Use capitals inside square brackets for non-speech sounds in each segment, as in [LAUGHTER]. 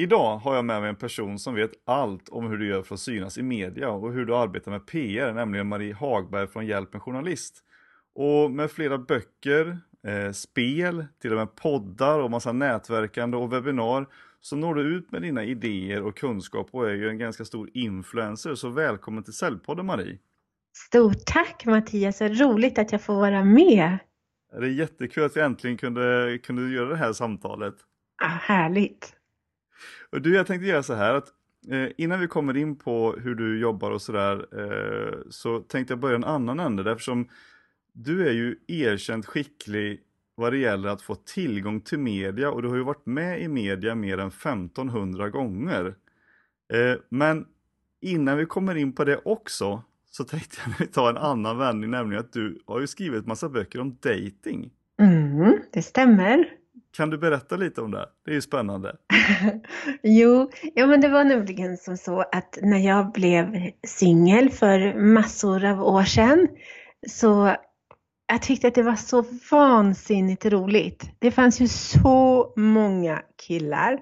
Idag har jag med mig en person som vet allt om hur du gör för att synas i media och hur du arbetar med PR, nämligen Marie Hagberg från Hjälp en journalist. Och med flera böcker, eh, spel, till och med poddar och massa nätverkande och webbinar så når du ut med dina idéer och kunskap och är ju en ganska stor influencer. Så välkommen till Säljpodden Marie! Stort tack Mattias, roligt att jag får vara med! Det är jättekul att vi äntligen kunde, kunde göra det här samtalet. Ah, härligt! Och du, jag tänkte göra så här att eh, innan vi kommer in på hur du jobbar och sådär eh, så tänkte jag börja en annan ände eftersom du är ju erkänt skicklig vad det gäller att få tillgång till media och du har ju varit med i media mer än 1500 gånger. Eh, men innan vi kommer in på det också så tänkte jag [LAUGHS] ta en annan vändning, nämligen att du har ju skrivit massa böcker om dating. Mm, det stämmer. Kan du berätta lite om det? Det är ju spännande. [LAUGHS] jo, ja men det var nämligen som så att när jag blev singel för massor av år sedan så jag tyckte att det var så vansinnigt roligt. Det fanns ju så många killar,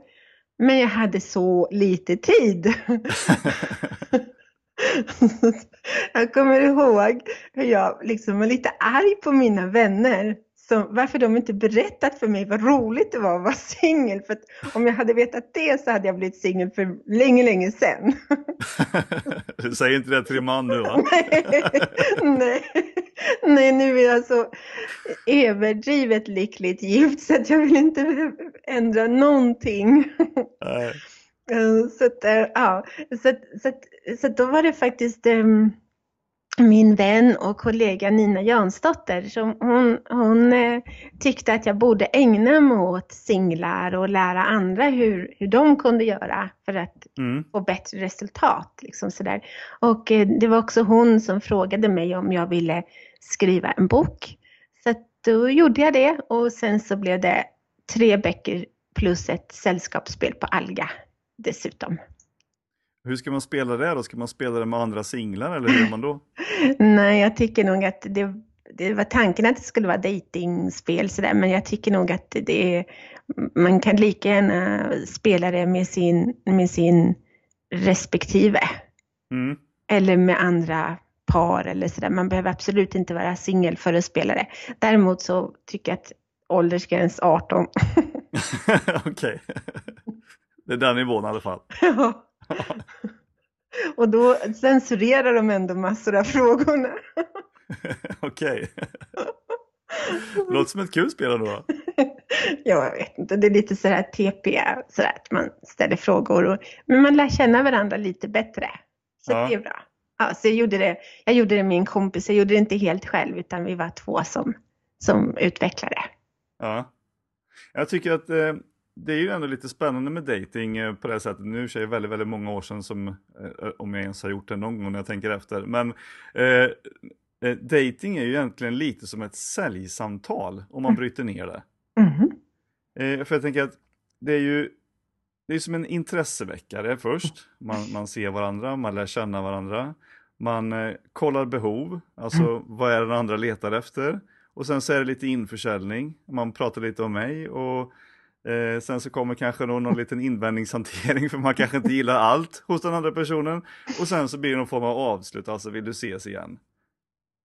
men jag hade så lite tid. [LAUGHS] [LAUGHS] jag kommer ihåg hur jag liksom var lite arg på mina vänner så varför de inte berättat för mig vad roligt det var att vara singel. För att om jag hade vetat det så hade jag blivit singel för länge, länge sedan. [LAUGHS] du säger inte det till din man nu va? [LAUGHS] nej, nej, nu är jag så överdrivet lyckligt gift så att jag vill inte ändra någonting. Så, att, eh, ja, så, så, så då var det faktiskt um, min vän och kollega Nina Jansdotter. Som hon, hon eh, tyckte att jag borde ägna mig åt singlar och lära andra hur, hur de kunde göra för att mm. få bättre resultat. Liksom sådär. Och eh, det var också hon som frågade mig om jag ville skriva en bok. Så då gjorde jag det och sen så blev det tre böcker plus ett sällskapsspel på Alga dessutom. Hur ska man spela det då? Ska man spela det med andra singlar eller hur gör man då? [LAUGHS] Nej, jag tycker nog att det, det var tanken att det skulle vara dejtingspel sådär, men jag tycker nog att det är, man kan lika gärna spela det med sin, med sin respektive. Mm. Eller med andra par eller sådär. Man behöver absolut inte vara singel för att spela det. Däremot så tycker jag att åldersgräns 18. [LAUGHS] [LAUGHS] Okej. Det är den nivån i alla fall. Ja. [LAUGHS] Och då censurerar de ändå massor av frågorna. [LAUGHS] Okej. Låter som ett kul spel då. [LAUGHS] ja, jag vet inte. Det är lite sådär TP, sådär att man ställer frågor. Och, men man lär känna varandra lite bättre. Så ja. det är bra. Ja, så jag gjorde, det, jag gjorde det med en kompis. Jag gjorde det inte helt själv, utan vi var två som, som utvecklade. Ja. Jag tycker att eh, det är ju ändå lite spännande med dating eh, på det sättet. Nu är det väldigt, väldigt många år sedan som, eh, om jag ens har gjort det någon gång när jag tänker efter. Men eh, eh, dating är ju egentligen lite som ett säljsamtal om man mm. bryter ner det. Mm. Eh, för jag tänker att det är ju det är som en intresseväckare först. Man, man ser varandra, man lär känna varandra. Man eh, kollar behov, alltså mm. vad är den andra letar efter. Och sen så är det lite införsäljning, man pratar lite om mig och Eh, sen så kommer kanske någon, någon liten invändningshantering för man kanske inte gillar allt hos den andra personen. Och sen så blir det någon form av avslut, alltså vill du ses igen?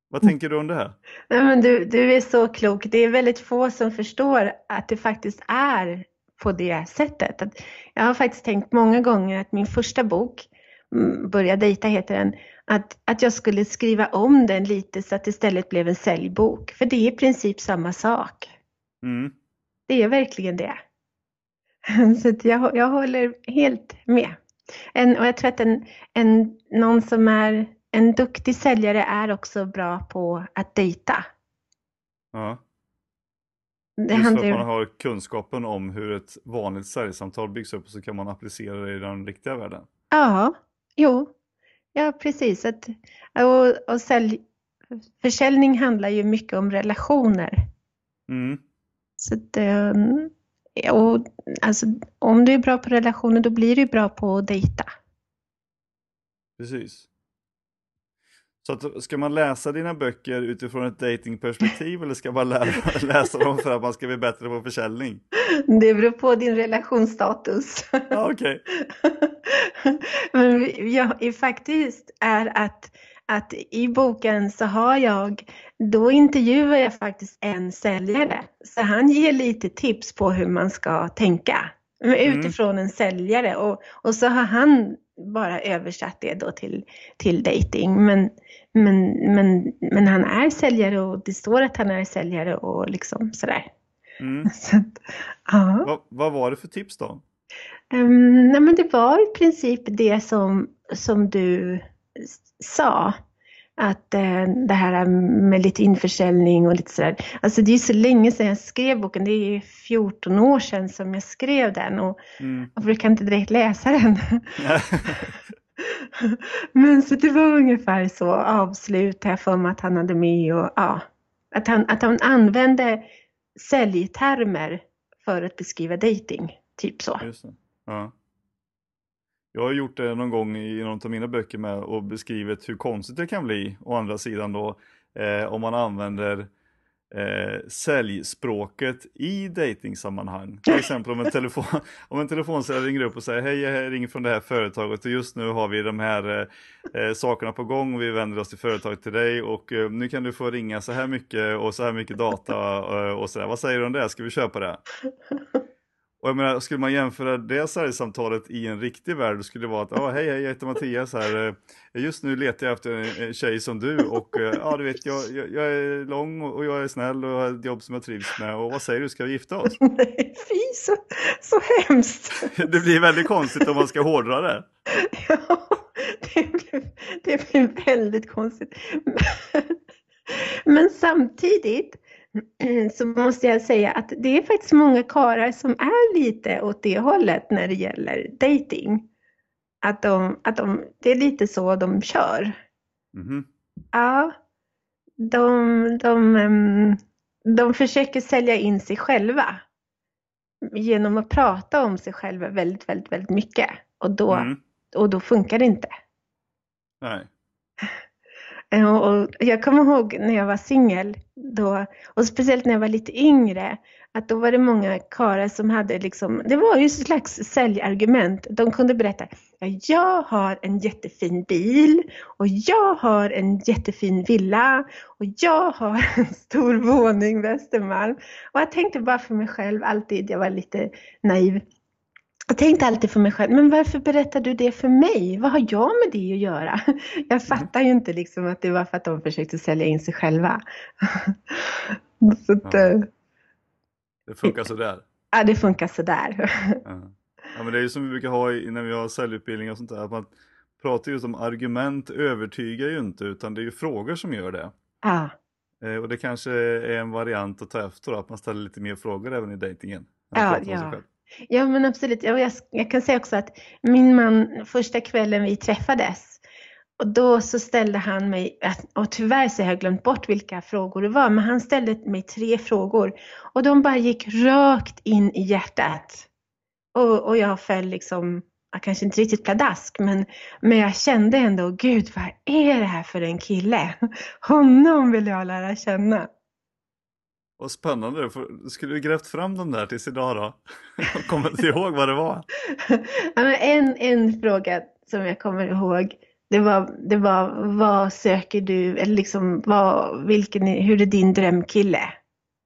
Vad tänker du om det här? Nej, men du, du är så klok. Det är väldigt få som förstår att det faktiskt är på det sättet. Att jag har faktiskt tänkt många gånger att min första bok, mm, Börja dejta heter den, att, att jag skulle skriva om den lite så att det istället blev en säljbok. För det är i princip samma sak. Mm. Det är verkligen det. [LAUGHS] Så jag, jag håller helt med. En, och jag tror att en, en, någon som är en duktig säljare är också bra på att dejta. Ja. Det Just för att man har kunskapen om hur ett vanligt säljsamtal byggs upp så kan man applicera det i den riktiga världen. Ja, jo. Ja, precis. Att, och, och sälj, försäljning handlar ju mycket om relationer. Mm. Så det, och alltså, om du är bra på relationer då blir du bra på att dejta. Precis. Så att, ska man läsa dina böcker utifrån ett datingperspektiv eller ska man lära, [LAUGHS] läsa dem för att man ska bli bättre på försäljning? Det beror på din relationsstatus. Ja, Okej. Okay. [LAUGHS] Men jag, faktiskt är att, att i boken så har jag, då intervjuar jag faktiskt en säljare. Så han ger lite tips på hur man ska tänka mm. utifrån mm. en säljare och, och så har han bara översatt det då till, till dating. Men, men, men, men han är säljare och det står att han är säljare och liksom sådär. Mm. [LAUGHS] Så att, ja. vad, vad var det för tips då? Um, nej men det var i princip det som, som du sa. Att eh, det här med lite införsäljning och lite sådär. Alltså det är så länge sedan jag skrev boken. Det är 14 år sedan som jag skrev den och mm. jag brukar inte direkt läsa den. [LAUGHS] Men så det var ungefär så avslut här för mig att han hade med och ja, att han, att han använde säljtermer för att beskriva dating, typ så. Ja. Jag har gjort det någon gång i någon av mina böcker med och beskrivit hur konstigt det kan bli. Å andra sidan då eh, om man använder eh, säljspråket i dejtingsammanhang. Till exempel om en, telefon, [LAUGHS] om en telefonsäljare ringer upp och säger hej jag ringer från det här företaget och just nu har vi de här eh, eh sakerna på gång och vi vänder oss till företaget till dig och eh, nu kan du få ringa så här mycket och så här mycket data eh, och och sådär. Vad säger du om det? Ska vi köpa det? Och jag menar, skulle man jämföra det säljsamtalet i en riktig värld, då skulle det vara att oh, hej, hej, jag heter Mattias här. Eh, just nu letar jag efter en tjej som du och eh, ja, du vet, jag, jag, jag, är lång och jag är snäll och har ett jobb som jag trivs med. Och vad säger du, ska vi gifta oss? [LAUGHS] Nej, fy så, så hemskt. [LAUGHS] Det blir väldigt konstigt om man ska hårdra det. [LAUGHS] Ja, det blir, det blir väldigt konstigt. Men samtidigt [CLEARS THROAT] så måste jag säga att det är faktiskt många karlar som är lite åt det hållet när det gäller dating. Att de, att de, det är lite så de kör. Mm. Ja, de, de, de försöker sälja in sig själva genom att prata om sig själva väldigt, väldigt, väldigt mycket. Och då, mm. och då funkar det inte. Nej. Och jag kommer ihåg när jag var singel, och speciellt när jag var lite yngre, att då var det många karlar som hade liksom, det var ju ett slags säljargument. De kunde berätta, ja, jag har en jättefin bil och jag har en jättefin villa och jag har [LAUGHS] en stor våning Västermalm. Och jag tänkte bara för mig själv alltid, jag var lite naiv, jag tänkte alltid för mig själv, men varför berättar du det för mig? Vad har jag med det att göra? [LAUGHS] Jag mm. fattar ju inte liksom att det var för att de försökte sälja in sig själva. [LAUGHS] Så att, ja. Eh, det funkar sådär? Ja, det funkar sådär. Ja. ja, men det är ju som vi brukar ha när vi har säljutbildning och sånt där, att man pratar just om argument övertygar ju inte, utan det är ju frågor som gör det. Ja. Eh, och det kanske är en variant att ta efter, att man ställer lite mer frågor även i dejtingen. Ja, ja. Ja men absolut. Jag, jag kan säga också att min man första kvällen vi träffades och då så ställde han mig, och tyvärr så har jag glömt bort vilka frågor det var, men han ställde mig tre frågor och de bara gick rakt in i hjärtat. Och, och jag föll liksom, kanske inte riktigt pladask, men, men jag kände ändå, gud vad är det här för en kille? Honom vill jag lära känna. Vad spännande, skulle du grävt fram dem där tills idag då? Jag [LAUGHS] kommer inte ihåg vad det var. [LAUGHS] en, en fråga som jag kommer ihåg, det var, det var vad söker du, eller liksom vad, vilken, hur är din drömkille?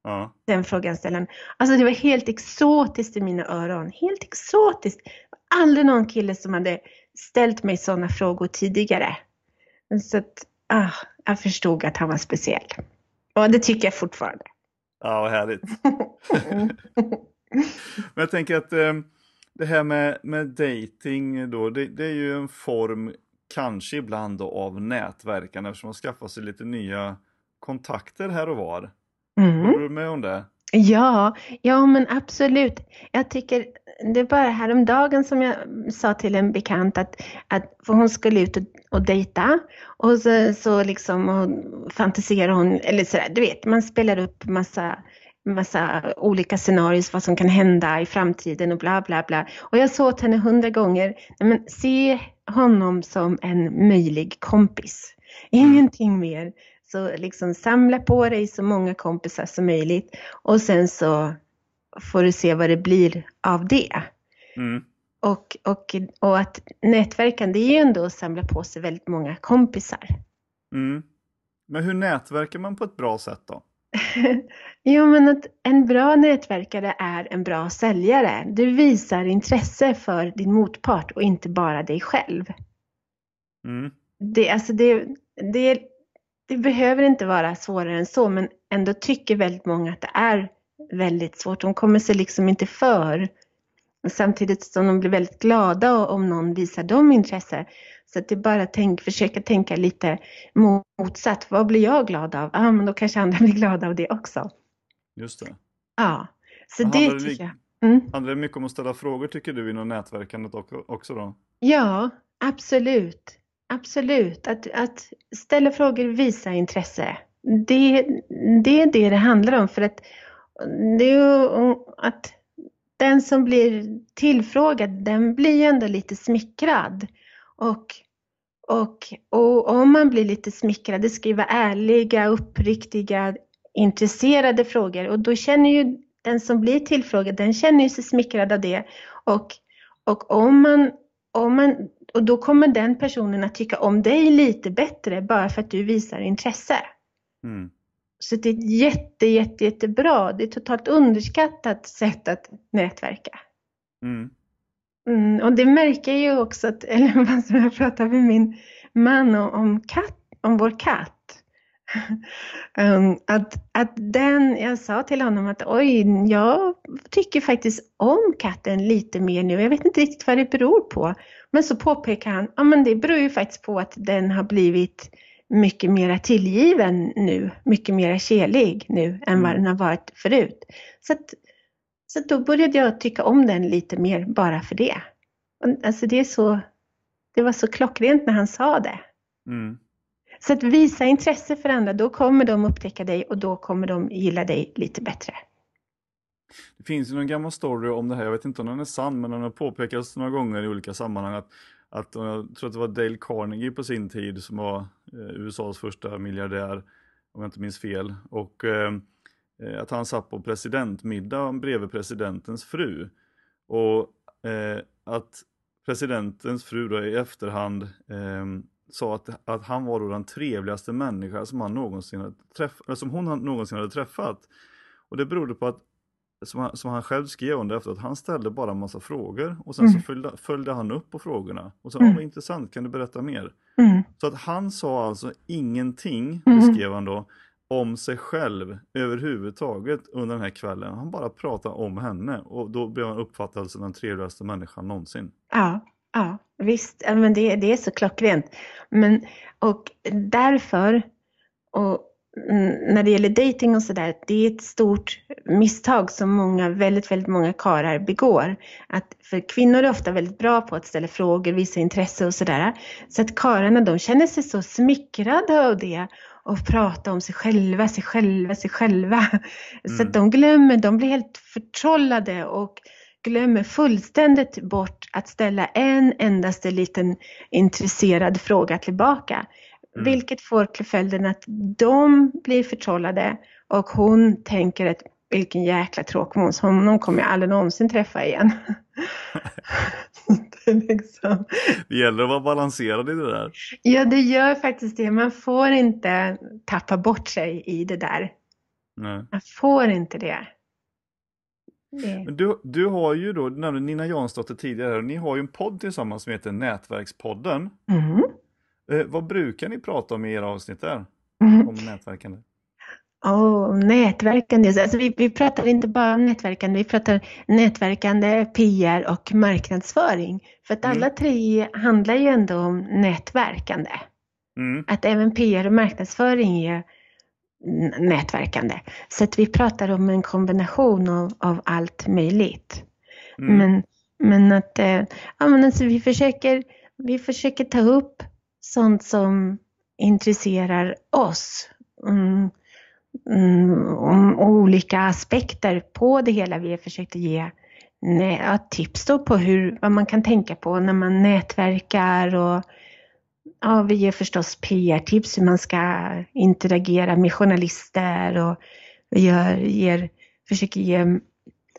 Ja. Den frågan ställde han. Alltså det var helt exotiskt i mina öron, helt exotiskt. Aldrig någon kille som hade ställt mig sådana frågor tidigare. Så att, ah, jag förstod att han var speciell. Och det tycker jag fortfarande. Ja, vad härligt. [LAUGHS] Men jag tänker att eh, det här med, med dating då, det, det, är ju en form kanske ibland då av nätverkande eftersom man skaffar sig lite nya kontakter här och var. Mm. Håller du med om det? Ja, ja men absolut. Jag tycker det var bara häromdagen som jag sa till en bekant att, att för hon skulle ut och, och dejta och så, så liksom och fantiserar hon, eller sådär, du vet, man spelar upp massa massa olika scenarier vad som kan hända i framtiden och bla bla bla. Och jag sa åt henne hundra gånger, men se honom som en möjlig kompis. Ingenting mer. Så liksom samla på dig så många kompisar som möjligt och sen så får du se vad det blir av det. Mm. Och, och, och att nätverkande är ju ändå att samla på sig väldigt många kompisar. Mm. Men hur nätverkar man på ett bra sätt då? [LAUGHS] jo, men att en bra nätverkare är en bra säljare. Du visar intresse för din motpart och inte bara dig själv. Mm. Det, alltså det, det, det behöver inte vara svårare än så, men ändå tycker väldigt många att det är väldigt svårt. De kommer sig liksom inte för. Samtidigt som de blir väldigt glada om någon visar dem intresse. Så att det är bara tänk, försöka tänka lite motsatt. Vad blir jag glad av? Ja, ah, men då kanske andra [LAUGHS] blir glada av det också. Just det. Ja, så men det tycker jag. Mm. Handlar det mycket om att ställa frågor tycker du inom nätverkandet också då? Ja, absolut. Absolut. Att, att ställa frågor, visa intresse. Det, det är det det handlar om. För att det är ju att den som blir tillfrågad, den blir ju ändå lite smickrad. Och, och, och om man blir lite smickrad, det ska ju vara ärliga, uppriktiga, intresserade frågor och då känner ju den som blir tillfrågad, den känner ju sig smickrad av det. Och, och, om man, om man, och då kommer den personen att tycka om dig lite bättre bara för att du visar intresse. Mm. Så det är ett jätte, jätte, jättebra, det är ett totalt underskattat sätt att nätverka. Mm. Mm, och det märker jag ju också, att, [LAUGHS] eller vad som jag pratade med min man om, om, katt, om vår katt. [LAUGHS] um, att, att den, jag sa till honom att oj, jag tycker faktiskt om katten lite mer nu. Jag vet inte riktigt vad det beror på. Men så påpekar han, ja men det beror ju faktiskt på att den har blivit mycket mera tillgiven nu, mycket mera kärlig nu än vad mm. den har varit förut. Så att, så då började jag tycka om den lite mer bara för det. Alltså det, är så, det var så klockrent när han sa det. Mm. Så att visa intresse för andra, då kommer de upptäcka dig och då kommer de gilla dig lite bättre. Det finns ju någon gammal story om det här, jag vet inte om den är sann, men den har påpekats några gånger i olika sammanhang att, att jag tror att det var Dale Carnegie på sin tid som var Eh, USAs första miljardär, om jag inte minns fel. Och eh, eh, att han satt på presidentmiddag bredvid presidentens fru. Och eh, att presidentens fru då i efterhand eh, sa att, att han var då den trevligaste människa som, han någonsin hade träff, som hon någonsin hade träffat. Och det berodde på att, som han, som han själv skrev under efter att han ställde bara en massa frågor och sen mm. så följde, följde, han upp på frågorna. Och så, mm. vad intressant, kan du berätta mer? Mm. Så att han sa alltså ingenting, mm. beskrev han då, om sig själv överhuvudtaget under den här kvällen. Han bara pratade om henne och då blev han uppfattad som den trevligaste människan någonsin. Ja, ja visst, men det, det är så klockrent. Men, och därför, och när det gäller dating och sådär, det är ett stort misstag som många, väldigt, väldigt många karar begår. Att, för kvinnor är ofta väldigt bra på att ställa frågor, visa intresse och sådär. Så att kararna de känner sig så smickrade av det och prata om sig själva, sig själva, sig själva. Mm. [LAUGHS] Så att de glömmer, de blir helt förtrollade och glömmer fullständigt bort att ställa en endaste liten intresserad fråga tillbaka. Mm. Vilket får till följden att de blir förtrollade och hon tänker att vilken jäkla tråkmåns, honom kommer jag aldrig någonsin träffa igen. [LAUGHS] det, liksom... det gäller att vara balanserad i det där. Ja, det gör faktiskt det. Man får inte tappa bort sig i det där. Nej. Man får inte det. det. Men du, du har ju då, du nämnde Nina Jansdotter tidigare, ni har ju en podd tillsammans som heter Nätverkspodden. Mm. Eh, vad brukar ni prata om i era avsnitt där? [LAUGHS] Om nätverkande? Oh, nätverkande, alltså vi, vi pratar inte bara om nätverkande, vi pratar nätverkande, PR och marknadsföring. För att alla mm. tre handlar ju ändå om nätverkande. Mm. Att även PR och marknadsföring är nätverkande. Så att vi pratar om en kombination av, av allt möjligt. Mm. Men, men att eh, ja, men alltså vi, försöker, vi försöker ta upp sånt som intresserar oss. Mm mm, om olika aspekter på det hela. Vi har försökt ge ja, tips då på hur, vad man kan tänka på när man nätverkar och ja, vi ger förstås PR-tips hur man ska interagera med journalister och vi gör, ger, försöker ge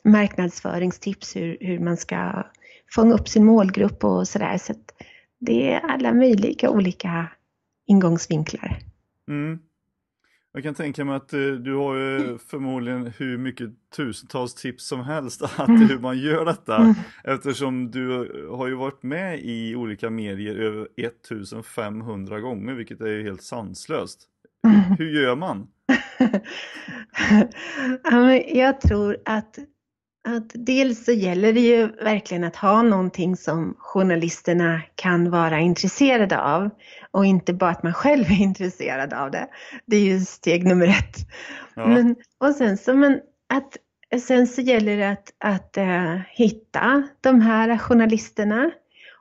marknadsföringstips hur, hur man ska fånga upp sin målgrupp och sådär. Så, det är alla möjliga olika ingångsvinklar. Mm. Jag kan tänka mig att uh, du har ju förmodligen hur mycket tusentals tips som helst att mm. hur man gör detta. Mm. Eftersom du har ju varit med i olika medier över 1500 gånger, vilket är helt sanslöst. Mm. Hur gör man? [LAUGHS] jag tror att att dels så gäller det ju verkligen att ha någonting som journalisterna kan vara intresserade av och inte bara att man själv är [LAUGHS] intresserad av det. Det är ju steg nummer ett. Ja. Men, och sen så, men att, sen så gäller det att, att uh, hitta de här journalisterna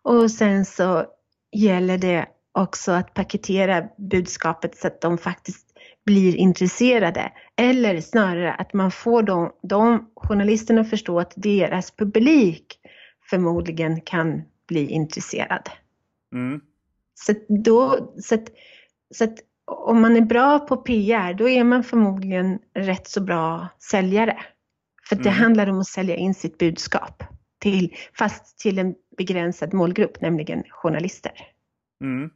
och sen så gäller det också att paketera budskapet så att de faktiskt blir intresserade. Eller snarare att man får de, de journalisterna att förstå att deras publik förmodligen kan bli intresserad. Mm. Så, då, så, att, så att om man är bra på PR, då är man förmodligen rätt så bra säljare. För det mm. handlar om att sälja in sitt budskap, till, fast till en begränsad målgrupp, nämligen journalister. Mm.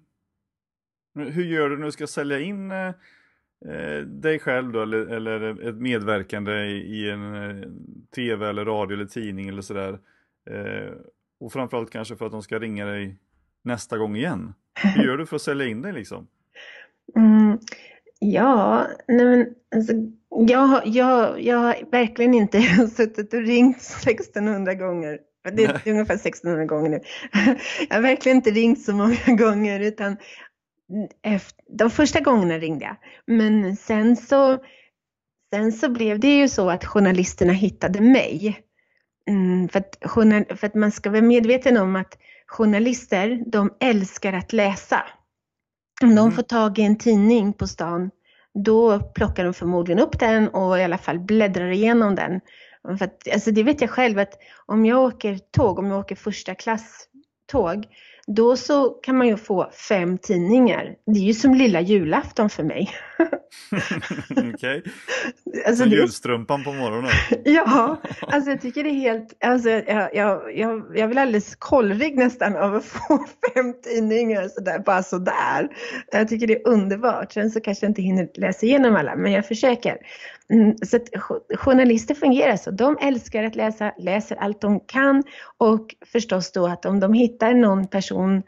Hur gör du när du ska sälja in eh, dig själv då eller, eller ett medverkande i en eh, tv eller radio eller tidning eller sådär. Eh, och framförallt kanske för att de ska ringa dig nästa gång igen. Hur gör du för att sälja in dig liksom? [LAUGHS] Mm, ja, nej men alltså, jag, jag, jag har verkligen inte [LAUGHS] suttit och ringt 1600 gånger. Det är ungefär 1600 gånger nu. [LAUGHS] Jag har verkligen inte ringt så många gånger utan efter, de första gångerna ringde jag. Men sen så, sen så blev det ju så att journalisterna hittade mig. Mm, för, att, för att man ska vara medveten om att journalister, de älskar att läsa. Om de mm. får tag i en tidning på stan, då plockar de förmodligen upp den och i alla fall bläddrar igenom den. För att, alltså det vet jag själv att om jag åker tåg, om jag åker första klass tåg, då så kan man ju få fem tidningar. Det är ju som lilla julafton för mig. [LAUGHS] Okej. [LAUGHS] Okay. Alltså, julstrumpan på morgonen. [LAUGHS] ja, alltså jag tycker det är helt, alltså jag, jag, jag, jag vill alldeles kollrig nästan av att få fem tidningar sådär, bara sådär. Jag tycker det är underbart. Sen så kanske jag inte hinner läsa igenom alla, men jag försöker. Mm, så att journalister fungerar så. De älskar att läsa, läser allt de kan och förstås då att om de hittar någon person person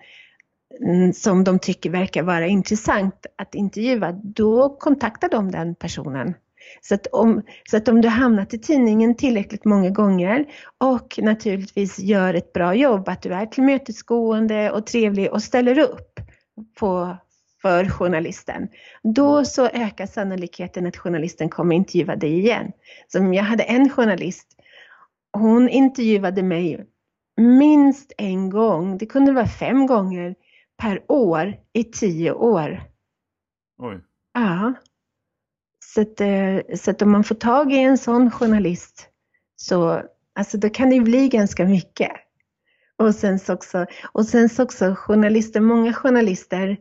mm, som de tycker verkar vara intressant att intervjua, då kontaktar de den personen. Så att, om, så att om du hamnat i tidningen tillräckligt många gånger och naturligtvis gör ett bra jobb, att du är tillmötesgående och trevlig och ställer upp på för journalisten, då så ökar sannolikheten att journalisten kommer intervjua dig igen. Som jag hade en journalist, hon intervjuade mig minst en gång, det kunde vara fem gånger per år i tio år. Oj. Ja. Så att, eh, så att om man får tag i en sån journalist så alltså då kan det bli ganska mycket. Och sen så också, och sen så också journalister, många journalister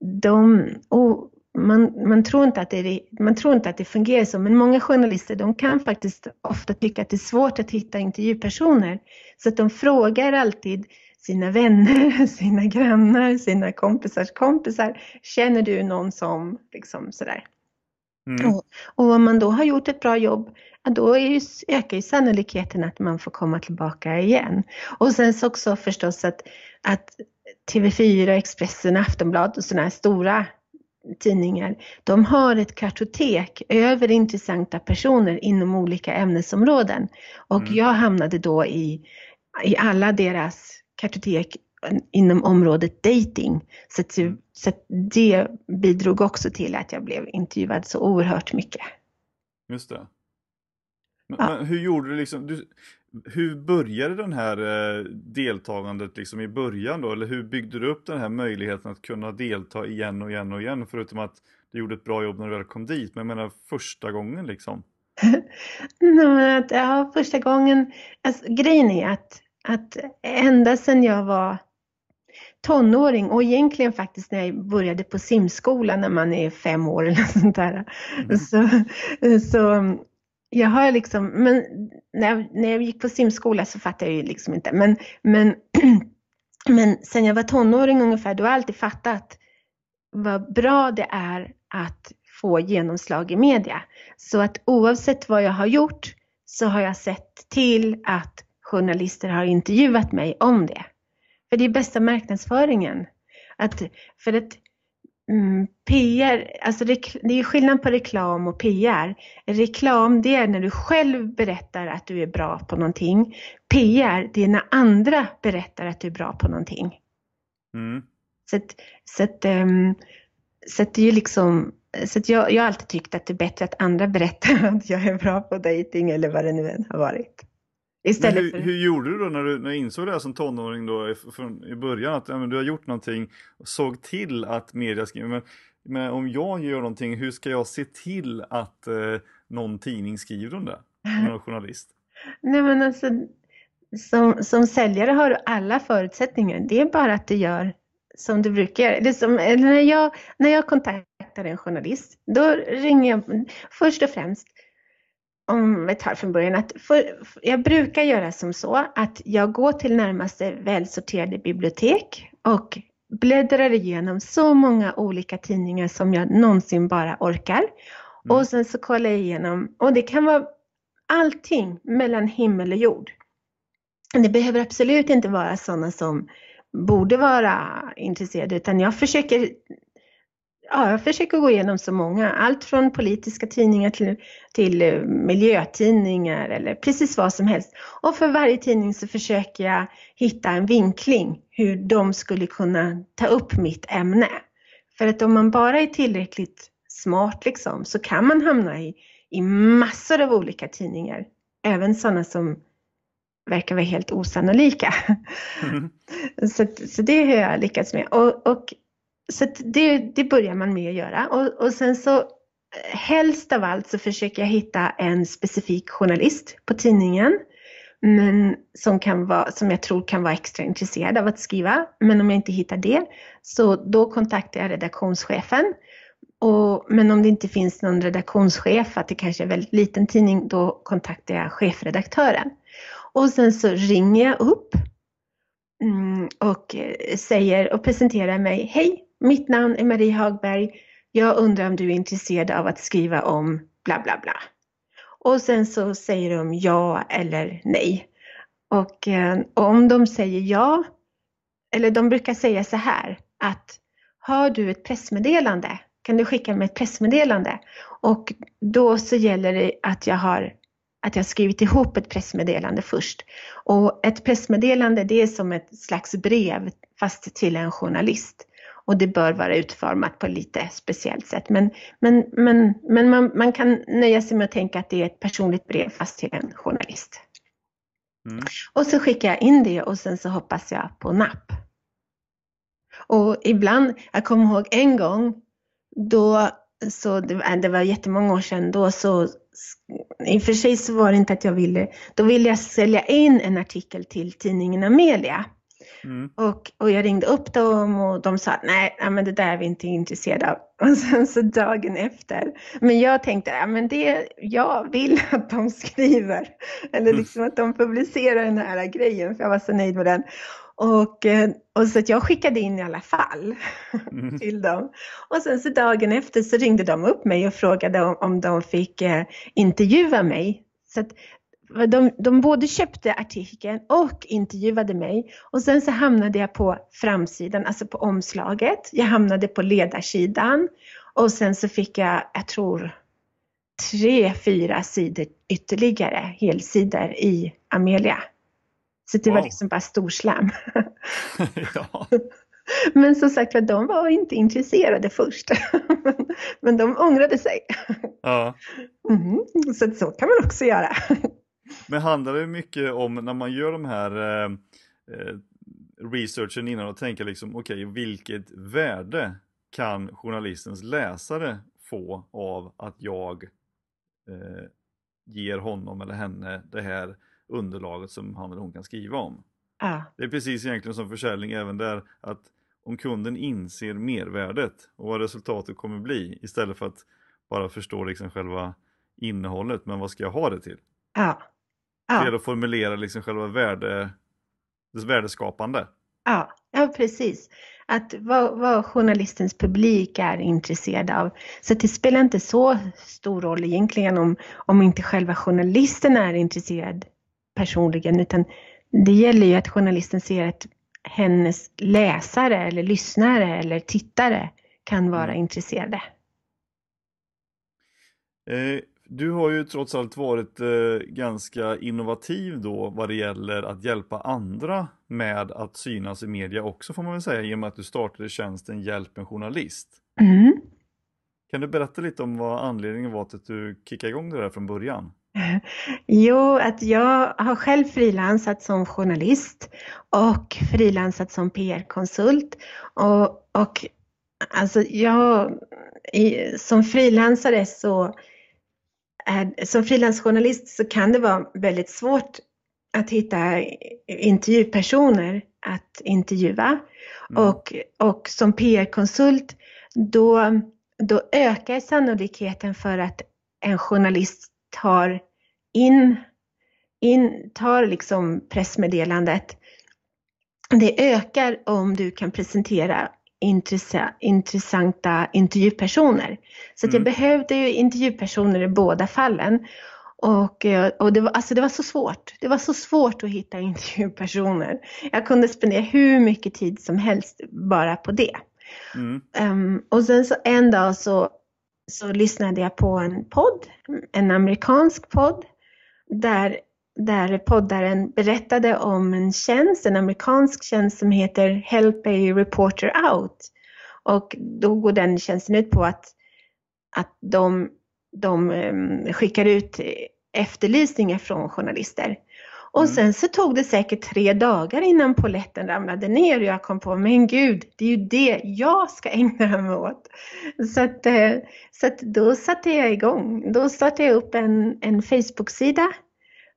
de, oh, man, man, tror inte att det, man tror inte att det fungerar så, men många journalister de kan faktiskt ofta tycka att det är svårt att hitta intervjupersoner. Så att de frågar alltid sina vänner, [LAUGHS] sina grannar, sina kompisars kompisar. Känner du någon som, liksom sådär. Mm. Och, och, om man då har gjort ett bra jobb, ja, då är ju, ökar ju sannolikheten att man får komma tillbaka igen. Och sen så också förstås att, att TV4, Expressen, Aftonbladet och sådana här stora tidningar, de har ett kartotek över intressanta personer inom olika ämnesområden. Och mm. jag hamnade då i, i alla deras kartotek inom området dating. Så, att, mm. så att det bidrog också till att jag blev intervjuad så oerhört mycket. Just det. Men, ja. men hur gjorde du liksom? Du, hur började den här eh, deltagandet liksom i början då? Eller hur byggde du upp den här möjligheten att kunna delta igen och igen och igen? Förutom att du gjorde ett bra jobb när du väl kom dit. Men jag menar första gången liksom. [LAUGHS] ja, första gången, alltså, grejen är att, att ända sedan jag var tonåring och egentligen faktiskt när jag började på simskolan när man är fem år eller sånt där. Mm. Så, så jag har liksom, men när jag, när jag gick på simskola så fattade jag ju liksom inte. Men, men, [CLEARS THROAT] men sen jag var tonåring ungefär, då har jag alltid fattat vad bra det är att få genomslag i media. Så att oavsett vad jag har gjort så har jag sett till att journalister har intervjuat mig om det. För det är bästa marknadsföringen. Att, för att mm, PR, alltså det, är skillnad på reklam och PR. Reklam det är när du själv berättar att du är bra på någonting. PR det är när andra berättar att du är bra på någonting. Mm. Så, att, så, att, um, så att det är ju liksom så att jag, jag har alltid tyckt att det är bättre att andra berättar [LAUGHS] att jag är bra på dating eller vad det nu än har varit. Istället hur, för... hur gjorde du då när du, när du insåg det här som tonåring då från, i början att ja, men du har gjort någonting och såg till att media skriver men, men om jag gör någonting hur ska jag se till att eh, någon tidning skriver om det? Någon journalist? [LAUGHS] Nej men alltså som, som säljare har du alla förutsättningar. Det är bara att du gör som du brukar göra. Det som, när, jag, när jag kontaktar en journalist, då ringer jag först och främst om vi tar från början, att för, jag brukar göra som så att jag går till närmaste välsorterade bibliotek och bläddrar igenom så många olika tidningar som jag någonsin bara orkar. Mm. Och sen så kollar jag igenom, och det kan vara allting mellan himmel och jord. Det behöver absolut inte vara sådana som borde vara intresserade, utan jag försöker ja, jag försöker gå igenom så många, allt från politiska tidningar till, till eh, miljötidningar eller precis vad som helst. Och för varje tidning så försöker jag hitta en vinkling hur de skulle kunna ta upp mitt ämne. För att om man bara är tillräckligt smart liksom så kan man hamna i, i massor av olika tidningar. Även sådana som verkar vara helt osannolika. Mm. [LAUGHS] så, så det har jag lyckats med. Och, och så det, det börjar man med att göra och, och sen så helst av allt så försöker jag hitta en specifik journalist på tidningen men som, kan vara, som jag tror kan vara extra intresserad av att skriva. Men om jag inte hittar det så då kontaktar jag redaktionschefen. Och, men om det inte finns någon redaktionschef, att det kanske är en väldigt liten tidning, då kontaktar jag chefredaktören. Och sen så ringer jag upp mm, och eh, säger och presenterar mig. Hej, mitt namn är Marie Hagberg. Jag undrar om du är intresserad av att skriva om bla bla bla. Och sen så säger de ja eller nej. Och eh, om de säger ja, eller de brukar säga så här att har du ett pressmeddelande kan du skicka mig ett pressmeddelande och då så gäller det att jag har att jag skrivit ihop ett pressmeddelande först. Och ett pressmeddelande det är som ett slags brev fast till en journalist och det bör vara utformat på lite speciellt sätt. Men, men, men, men man, man kan nöja sig med att tänka att det är ett personligt brev fast till en journalist. Mm. Och så skickar jag in det och sen så hoppas jag på napp. Och ibland, jag kommer ihåg en gång då, så det, det var jättemånga år sedan, då så i och för sig så var det inte att jag ville, då ville jag sälja in en artikel till tidningen Amelia. Mm. Och, och jag ringde upp dem och de sa att nej, men det där är vi inte intresserade av. [LAUGHS] Och sen så dagen efter. Men jag tänkte, ja men det, jag vill [LAUGHS] att de skriver. Eller mm. liksom att de publicerar den här grejen, för jag var så nöjd med den. Och, eh, och så att jag skickade in i alla fall [LAUGHS] mm. till dem. Och sen så dagen efter så ringde de upp mig och frågade om, om de fick eh, intervjua mig. Så att de, de både köpte artikeln och intervjuade mig och sen så hamnade jag på framsidan, alltså på omslaget. Jag hamnade på ledarsidan och sen så fick jag, jag tror, tre, fyra sidor ytterligare, helsidor i Amelia. Så det wow. var liksom bara storslam. [LAUGHS] ja. [LAUGHS] Men som sagt de var inte intresserade först. [LAUGHS] Men de ångrade sig. Ja. Mm, så så kan man också göra. Men handlar det mycket om när man gör de här eh, eh researchen innan och tänker liksom okej okay, vilket värde kan journalistens läsare få av att jag eh, ger honom eller henne det här underlaget som han eller hon kan skriva om. Ja. Det är precis egentligen som försäljning även där att om kunden inser mervärdet och vad resultatet kommer bli istället för att bara förstå liksom själva innehållet, men vad ska jag ha det till? Ja. Ja. Ja. att formulera liksom själva värde, det värdeskapande. Ja, ja precis. Att vad, vad journalistens publik är intresserad av. Så det spelar inte så stor roll egentligen om, om inte själva journalisten är intresserad personligen, utan det gäller ju att journalisten ser att hennes läsare eller lyssnare eller tittare kan vara Mm. intresserade. Eh, du har ju trots allt varit eh, ganska innovativ då vad det gäller att hjälpa andra med att synas i media också får man väl säga i och med att du startade tjänsten Hjälp en journalist. Mm. Kan du berätta lite om vad anledningen var till att du kickade igång det där från början? [LAUGHS] Jo, att jag har själv frilansat som journalist och frilansat som PR-konsult. Och, och alltså jag, som frilansare så, som frilansjournalist så kan det vara väldigt svårt att hitta intervjupersoner att intervjua. Mm. Och, och som PR-konsult då, då ökar sannolikheten för att en journalist tar in, in tar liksom pressmeddelandet. Det ökar om du kan presentera intressa, intressanta intervjupersoner. Så att jag Mm. behövde ju intervjupersoner i båda fallen. Och, eh, och det, var, alltså det var så svårt. Det var så svårt att hitta [LAUGHS] intervjupersoner. Jag kunde spendera hur mycket tid som helst bara på det. Mm. Ehm, och sen så en dag så, så lyssnade jag på en podd, en amerikansk podd, där, där poddaren berättade om en tjänst, en amerikansk tjänst som heter Help a Reporter Out. Och då går den tjänsten ut på att, att de, de em, skickar ut efterlysningar från journalister. Och Mm. sen så tog det säkert tre dagar innan poletten ramlade ner och jag kom på, men gud, det är ju det jag ska ägna mig åt. Så att, eh, så att då satte jag igång. Då startade jag upp en, en Facebook-sida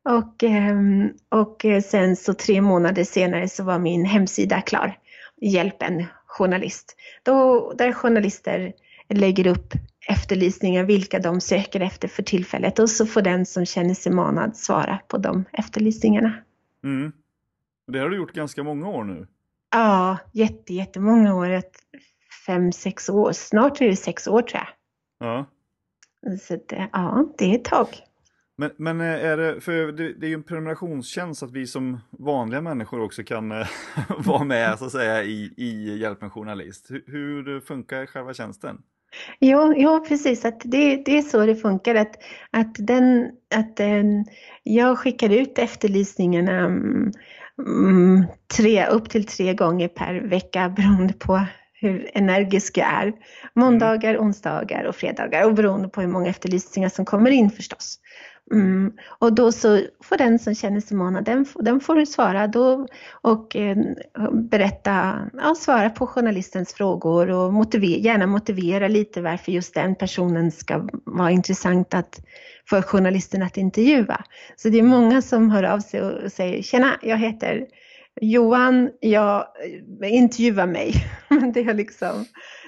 och, ehm, och sen så tre månader senare så var min hemsida klar. Hjälp en journalist. Då, där journalister lägger upp efterlysningar, vilka de söker efter för tillfället och så får den som känner sig manad svara på de efterlysningarna. Mm. Det har du gjort ganska många år nu. Ja, jätte, jättemånga år. Fem, sex år. Snart är det sex år tror jag. Ja. Så att, eh, ja, det är ett tag. Men, men eh, är det, för det, det är ju en prenumerationstjänst att vi som vanliga människor också kan eh, [LAUGHS] vara med så att säga i, i Hjälp en journalist. Hur, hur funkar själva tjänsten? Ja, ja precis. Att det, det är så det funkar. Att, att, den, att den, jag skickar ut efterlysningarna mm, mm, tre, upp till tre gånger per vecka beroende på hur energisk jag är. Måndagar, onsdagar och fredagar och beroende på hur många efterlysningar som kommer in förstås. Mm. Och då så får den som känner sig manad, den, får- den får svara då och eh, berätta, ja, svara på journalistens frågor och motiver, gärna motivera lite varför just den personen ska vara intressant att, för journalisten att intervjua. Så det är många som hör av sig och säger, tjena, jag heter Johan, jag eh, intervjuar mig. [LAUGHS] Men det är liksom,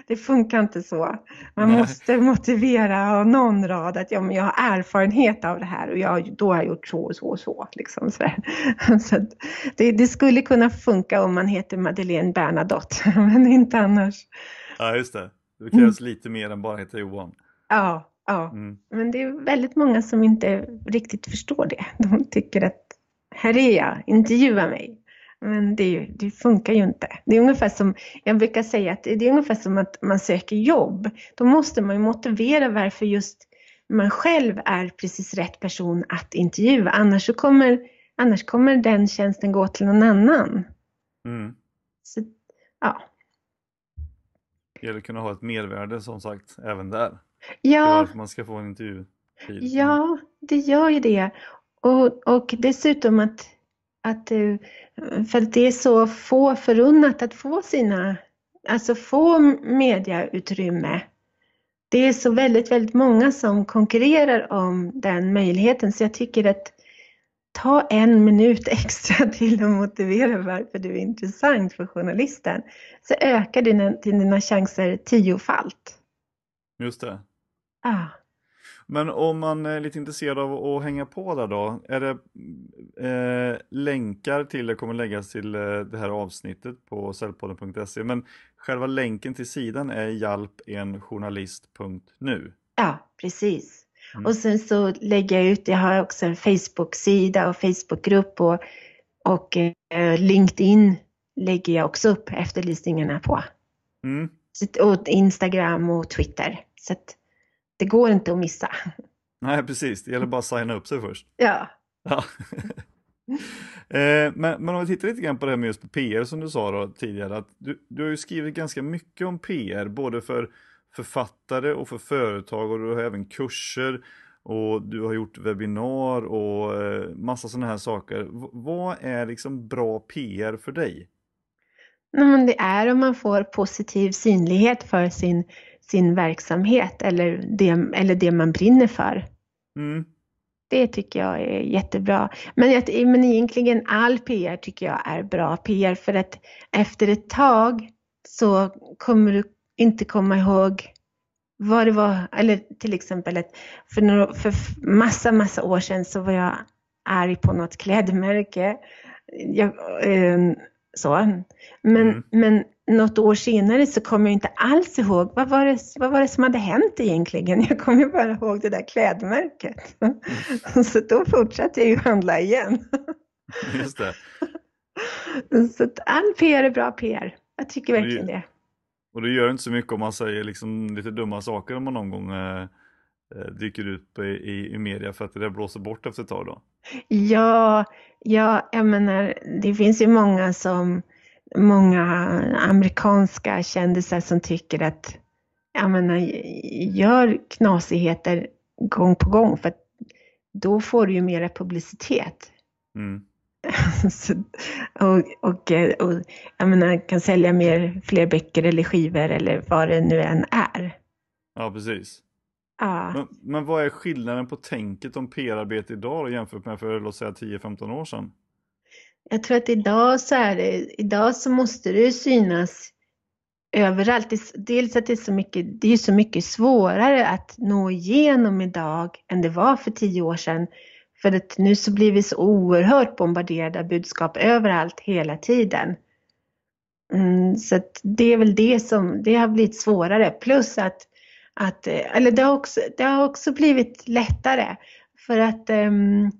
det funkar inte så. Man Nej. måste motivera någon rad att ja, men jag har erfarenhet av det här och jag, då har jag gjort så och så och så. Liksom så [LAUGHS] så det, det skulle kunna funka om man heter Madeleine Bernadotte, [LAUGHS] men inte annars. Ja, just det. Det krävs lite mer än bara heta Johan. Ja, ja. Mm. Men det är väldigt många som inte riktigt förstår det. De tycker att här är jag, intervjua mig. Men det, ju- det funkar ju inte. Det är ungefär som, jag brukar säga att det är ungefär som att man söker jobb. Då måste man ju motivera varför just man själv är precis rätt person att intervjua. Annars, så kommer, annars kommer den tjänsten gå till någon annan. Mm. Så, ja. Det gäller att kunna ha ett mervärde som sagt även där. Det Ja, är varför man ska få en intervju. Ja, det gör ju det. Och, och dessutom att, att, eh, för att det är så få förunnat att få sina, alltså få mediautrymme. det är så väldigt, väldigt många som konkurrerar om den möjligheten så jag tycker att ta en minut [LAUGHS] extra till att motivera varför du är intressant för journalisten så ökar dina, dina chanser tiofalt. Just det. Ah. Men om man är lite intresserad av att hänga på där då, är det eh, länkar till det kommer läggas till eh, det här avsnittet på cellpodden.se men själva länken till sidan är hjälpenjournalist.nu. Ja, precis. Mm. Och sen så lägger jag ut, jag har också en Facebook-sida och Facebookgrupp och, och eh, LinkedIn lägger jag också upp efterlysningarna på. Mm. och Instagram och Twitter. Så att det går inte att missa. Nej, precis. Det gäller bara att signa upp sig först. Ja. ja. [LAUGHS] eh, men, men om vi tittar lite grann på det här med just PR som du sa då, tidigare, att du, du har ju skrivit ganska mycket om PR, både för författare och för företag och du har även kurser och du har gjort webbinar och eh, massa sådana här saker. V vad är liksom bra PR för dig? Men det är om man får positiv synlighet för sin sin verksamhet eller det, eller det man brinner för. Mm. Det tycker jag är jättebra. Men, men egentligen all PR tycker jag är bra PR för att efter ett tag så kommer du inte komma ihåg vad det var, eller till exempel ett, för, några, för massa, massa år sedan så var jag arg på något klädmärke. Jag, eh, så. Men, mm. men något år senare så kommer jag inte alls ihåg vad var, det, vad var det som hade hänt egentligen. [LAUGHS] Jag kommer bara ihåg det där klädmärket. [LAUGHS] Så då fortsatte jag ju handla igen. [LAUGHS] Just det. Så att all PR är bra PR. Jag tycker verkligen det. Och det gör inte så mycket om man säger liksom lite dumma saker om man någon gång eh, eh dyker ut i, i media för att det blåser bort efter ett tag då? Ja, ja, jag menar det finns ju många som många amerikanska kändisar som tycker att jag menar, gör knasigheter gång på gång för då får du ju mera publicitet. Mm. [LAUGHS] Så, och, och, och jag menar, kan sälja mer, fler böcker eller skivor eller vad det nu än är. Ja, precis. Ja. Men, men vad är skillnaden på tänket om PR-arbete idag jämfört med för låt säga 10-15 år sedan? Jag tror att idag så är det, idag så måste det synas överallt. Dels att det är så mycket, det är så mycket svårare att nå igenom idag än det var för tio år sedan. För att nu så blir vi så oerhört bombarderade av budskap överallt hela tiden. Mm, så att det är väl det som, det har blivit svårare. Plus att, att eller det har också, det har också blivit lättare. För att um,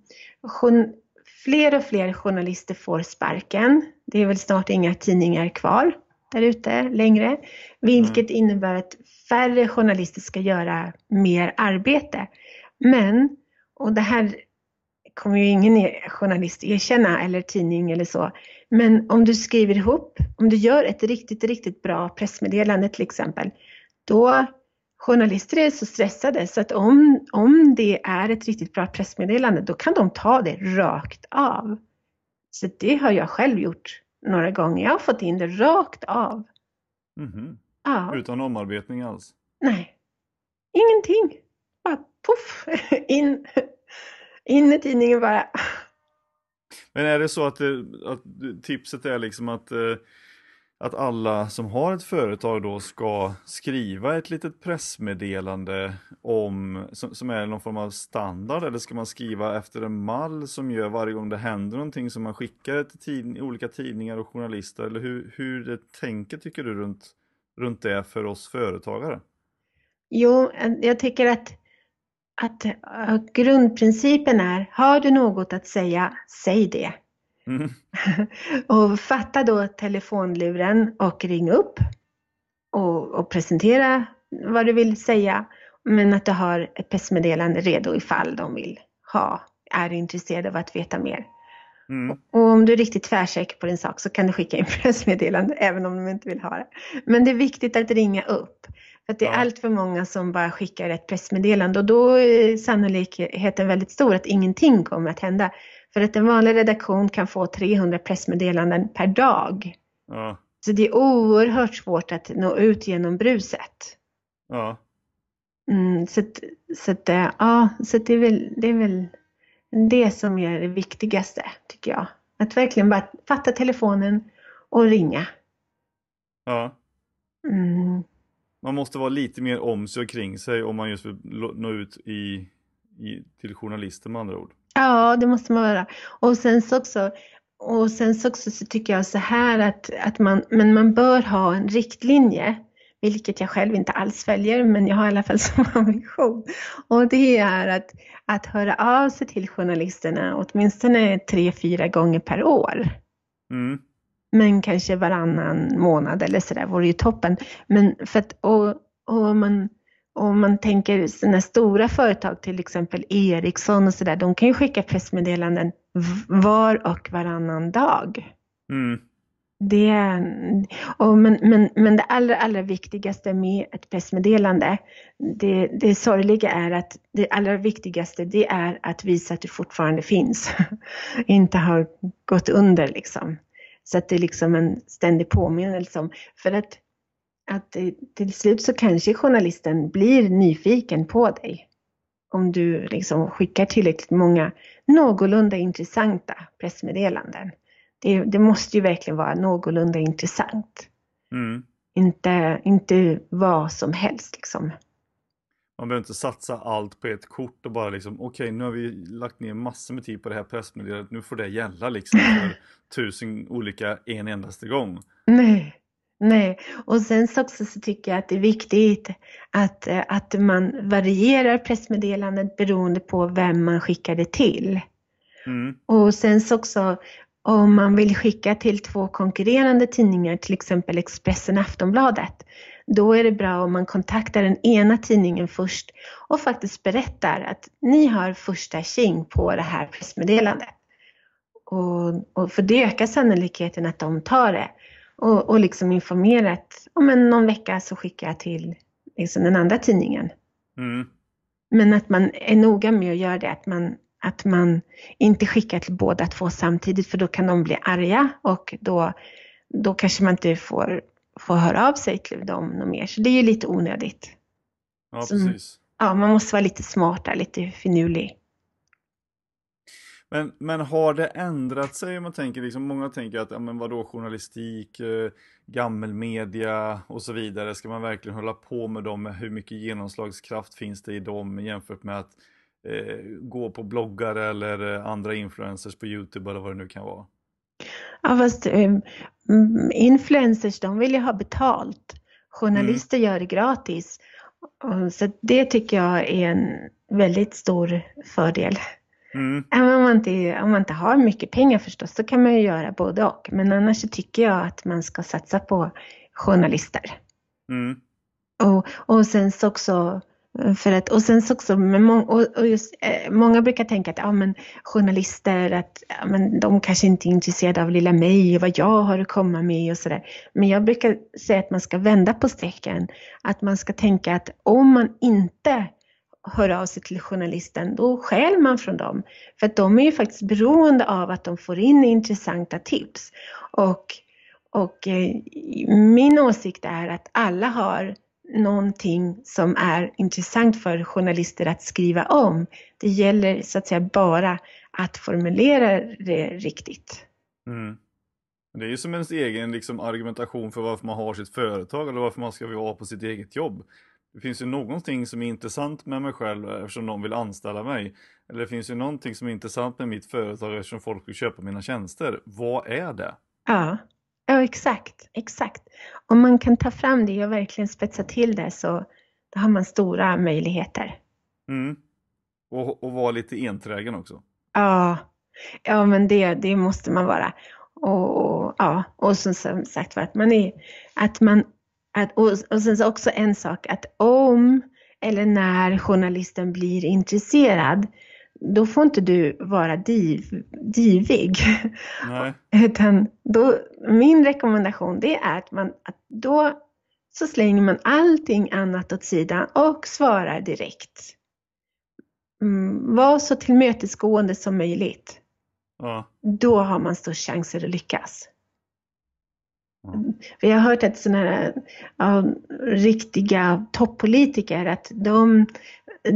Fler och fler journalister får sparken. Det är väl snart inga tidningar kvar där ute längre, vilket mm. innebär att färre journalister ska göra mer arbete. Men, och det här kommer ju ingen journalist erkänna eller tidning eller så, men om du skriver ihop, om du gör ett riktigt, riktigt bra pressmeddelande till exempel, då journalister är så stressade så att om, om det är ett riktigt bra pressmeddelande då kan de ta det rakt av. Så det har jag själv gjort några gånger. Jag har fått in det rakt av. Mm -hmm. ja. Utan omarbetning alls? Nej, ingenting. Bara poff, in, in i tidningen bara. Men är det så att, det, att tipset är liksom att eh, att alla som har ett företag då ska skriva ett litet pressmeddelande om, som, som, är någon form av standard eller ska man skriva efter en mall som gör varje gång det händer någonting som man skickar till tid, olika tidningar och journalister eller hur, hur det tänker tycker du runt, runt det för oss företagare? Jo, jag tycker att, att, att grundprincipen är, har du något att säga, säg det. Mm. [LAUGHS] och fatta då telefonluren och ring upp och, och, presentera vad du vill säga. Men att du har ett pressmeddelande redo ifall de vill ha, är intresserade av att veta mer. Mm. Och om du är riktigt tvärsäker på din sak så kan du skicka in [LAUGHS] pressmeddelande även om de inte vill ha det. Men det är viktigt att ringa upp. För att det är ja. allt för många som bara skickar ett pressmeddelande och då är sannolikheten väldigt stor att ingenting kommer att hända. För att en vanlig redaktion kan få 300 pressmeddelanden per dag. Ja. Så det är oerhört svårt att nå ut genom bruset. Ja. Mm, så så att, ja, så det, är väl, det är väl det som är det viktigaste, tycker jag. Att verkligen bara fatta telefonen och ringa. Ja. Mm. Man måste vara lite mer om sig och kring sig om man just vill nå ut i, i, till journalister med andra ord. Ja, det måste man vara. Och sen så också, och sen så också så tycker jag så här att, att man, men man bör ha en riktlinje, vilket jag själv inte alls följer, men jag har i alla fall [LAUGHS] som ambition. Och det är att, att höra av sig till journalisterna åtminstone tre, fyra gånger per år. Mm. Men kanske varannan månad eller sådär vore ju toppen. Men för att, och, och man, om man tänker sådana stora företag, till exempel Ericsson och sådär, de kan ju skicka pressmeddelanden var och varannan dag. Mm. Det, och men, men, men det allra, allra viktigaste med ett pressmeddelande, det, det sorgliga är att det allra viktigaste det är att visa att du fortfarande finns. [LAUGHS] Inte har gått under liksom. Så att det är liksom en ständig påminnelse om, för att, att till slut så kanske journalisten blir nyfiken på dig. Om du liksom skickar tillräckligt många någorlunda intressanta pressmeddelanden. Det, det måste ju verkligen vara någorlunda intressant. Mm. Inte, inte vad som helst liksom. Man behöver inte satsa allt på ett kort och bara liksom okej okay, nu har vi lagt ner massor med tid på det här pressmeddelandet, nu får det gälla liksom för [LAUGHS] tusen olika en endaste gång. Nej, nej. Och sen så också så tycker jag att det är viktigt att, att man varierar pressmeddelandet beroende på vem man skickar det till. Mm. Och sen så också om man vill skicka till två konkurrerande tidningar, till exempel Expressen och Aftonbladet, då är det bra om man kontaktar den ena tidningen först och faktiskt berättar att ni har första king på det här pressmeddelandet. Och, och för det ökar sannolikheten att de tar det. Och, och liksom informerar att om en, någon vecka så skickar jag till liksom den andra tidningen. Mm. Men att man är noga med att göra det, att man, att man inte skickar till båda två samtidigt för då kan de bli arga och då, då kanske man inte får få höra av sig till dem något mer. Så det är ju lite onödigt. Ja, Så, precis. Ja, man måste vara lite smarta, lite finurlig. Men, men har det ändrat sig man tänker, liksom, många tänker att, ja men vadå journalistik, eh, gammelmedia och så vidare, ska man verkligen hålla på med dem, hur mycket genomslagskraft finns det i dem jämfört med att eh, gå på bloggar eller eh, andra influencers på YouTube eller vad det nu kan vara? Ja, fast um, influencers de vill ju ha betalt. Journalister mm. gör det gratis. Så det tycker jag är en väldigt stor fördel. Mm. Om, man inte, om man inte har mycket pengar förstås så kan man ju göra både och. Men annars så tycker jag att man ska satsa på journalister. Mm. Och, och sen så också för att, och sen så också, må, och, och just, eh, många brukar tänka att ja, men, journalister, att ja, men, de kanske inte är intresserade av lilla mig och vad jag har att komma med och sådär. Men jag brukar säga att man ska vända på strecken. Att man ska tänka att om man inte hör av sig till journalisten, då skäl man från dem. För att de är ju faktiskt beroende av att de får in intressanta tips. Och, och eh, min åsikt är att alla har någonting som är intressant för journalister att skriva om. Det gäller så att säga bara att formulera det riktigt. Mm. Det är ju som ens egen liksom, argumentation för varför man har sitt företag eller varför man ska vara på sitt eget jobb. Det finns ju någonting som är intressant med mig själv eftersom någon vill anställa mig. Eller det finns ju någonting som är intressant med mitt företag eftersom folk vill köpa mina tjänster. Vad är det? Ja, Ja, exakt, exakt. Om man kan ta fram det och verkligen spetsa till det så då har man stora möjligheter. Mm. Och, och vara lite enträgen också. Ja, ja men det, det måste man vara. Och, och ja, och som, sagt var att man är, att man, att, och, och sen så också en sak att om eller när journalisten blir intresserad då får inte du vara div, divig. Nej. [LAUGHS] Utan då, min rekommendation det är att man att då så slänger man allting annat åt sidan och svarar direkt. Mm, var så tillmötesgående som möjligt. Ja. Då har man störst chanser att lyckas. Vi har hört att sådana här ja, riktiga toppolitiker, att de,